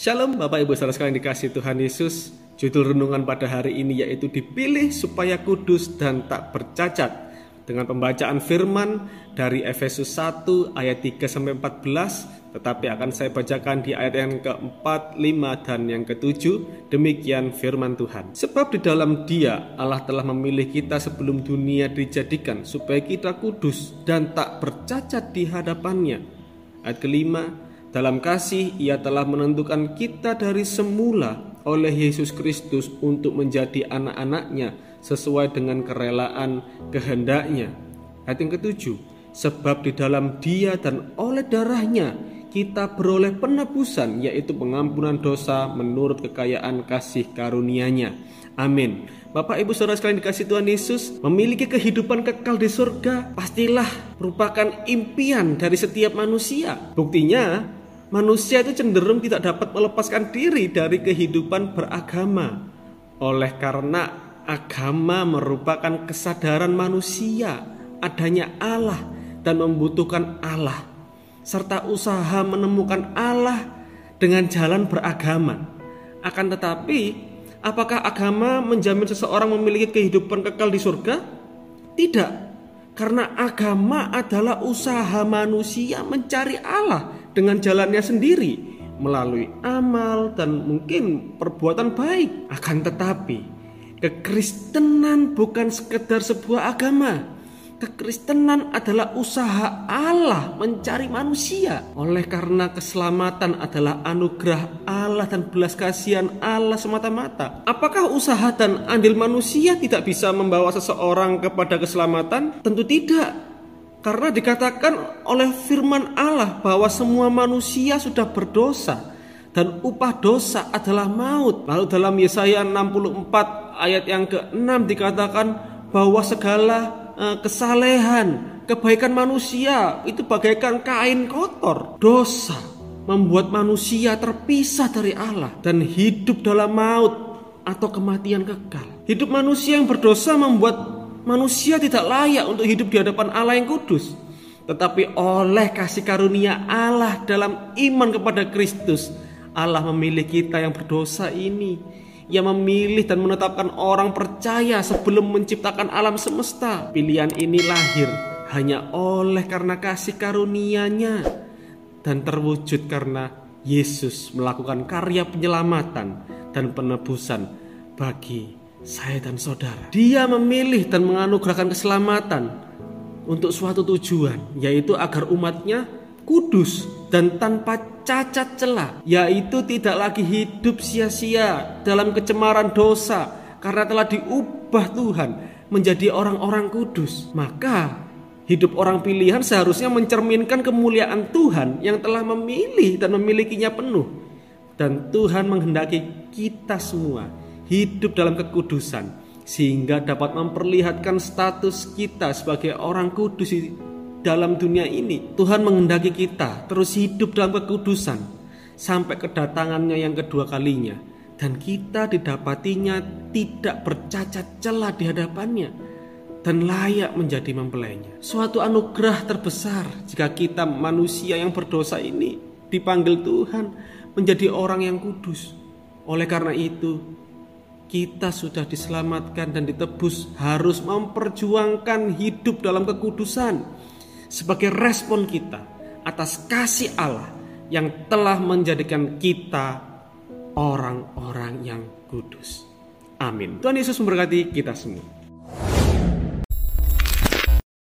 Shalom Bapak Ibu Saudara sekalian dikasih Tuhan Yesus. Judul renungan pada hari ini yaitu dipilih supaya kudus dan tak bercacat. Dengan pembacaan firman dari Efesus 1 ayat 3 sampai 14, tetapi akan saya bacakan di ayat yang keempat, lima dan yang ketujuh. Demikian firman Tuhan. Sebab di dalam Dia Allah telah memilih kita sebelum dunia dijadikan supaya kita kudus dan tak bercacat di hadapannya. Ayat kelima, dalam kasih ia telah menentukan kita dari semula oleh Yesus Kristus untuk menjadi anak-anaknya sesuai dengan kerelaan kehendaknya. Ayat yang ketujuh, sebab di dalam dia dan oleh darahnya kita beroleh penebusan yaitu pengampunan dosa menurut kekayaan kasih karunia-Nya. Amin. Bapak Ibu Saudara sekalian dikasih Tuhan Yesus memiliki kehidupan kekal di surga pastilah merupakan impian dari setiap manusia. Buktinya manusia itu cenderung tidak dapat melepaskan diri dari kehidupan beragama. Oleh karena agama merupakan kesadaran manusia adanya Allah dan membutuhkan Allah serta usaha menemukan Allah dengan jalan beragama. Akan tetapi, apakah agama menjamin seseorang memiliki kehidupan kekal di surga? Tidak. Karena agama adalah usaha manusia mencari Allah dengan jalannya sendiri melalui amal dan mungkin perbuatan baik. Akan tetapi, kekristenan bukan sekedar sebuah agama, Kekristenan adalah usaha Allah mencari manusia. Oleh karena keselamatan adalah anugerah Allah dan belas kasihan Allah semata-mata. Apakah usaha dan andil manusia tidak bisa membawa seseorang kepada keselamatan? Tentu tidak. Karena dikatakan oleh firman Allah bahwa semua manusia sudah berdosa dan upah dosa adalah maut. Lalu dalam Yesaya 64 ayat yang ke-6 dikatakan bahwa segala Eh, kesalehan, kebaikan manusia itu bagaikan kain kotor. Dosa membuat manusia terpisah dari Allah dan hidup dalam maut atau kematian kekal. Hidup manusia yang berdosa membuat manusia tidak layak untuk hidup di hadapan Allah yang kudus. Tetapi oleh kasih karunia Allah dalam iman kepada Kristus, Allah memilih kita yang berdosa ini ia memilih dan menetapkan orang percaya sebelum menciptakan alam semesta. Pilihan ini lahir hanya oleh karena kasih karunia-Nya dan terwujud karena Yesus melakukan karya penyelamatan dan penebusan bagi saya dan saudara. Dia memilih dan menganugerahkan keselamatan untuk suatu tujuan, yaitu agar umatnya kudus dan tanpa cacat celah, yaitu tidak lagi hidup sia-sia dalam kecemaran dosa karena telah diubah Tuhan menjadi orang-orang kudus. Maka hidup orang pilihan seharusnya mencerminkan kemuliaan Tuhan yang telah memilih dan memilikinya penuh. Dan Tuhan menghendaki kita semua hidup dalam kekudusan sehingga dapat memperlihatkan status kita sebagai orang kudus dalam dunia ini Tuhan menghendaki kita terus hidup dalam kekudusan sampai kedatangannya yang kedua kalinya dan kita didapatinya tidak bercacat celah di hadapannya dan layak menjadi mempelainya. Suatu anugerah terbesar jika kita manusia yang berdosa ini dipanggil Tuhan menjadi orang yang kudus. Oleh karena itu, kita sudah diselamatkan dan ditebus harus memperjuangkan hidup dalam kekudusan sebagai respon kita atas kasih Allah yang telah menjadikan kita orang-orang yang kudus. Amin. Tuhan Yesus memberkati kita semua.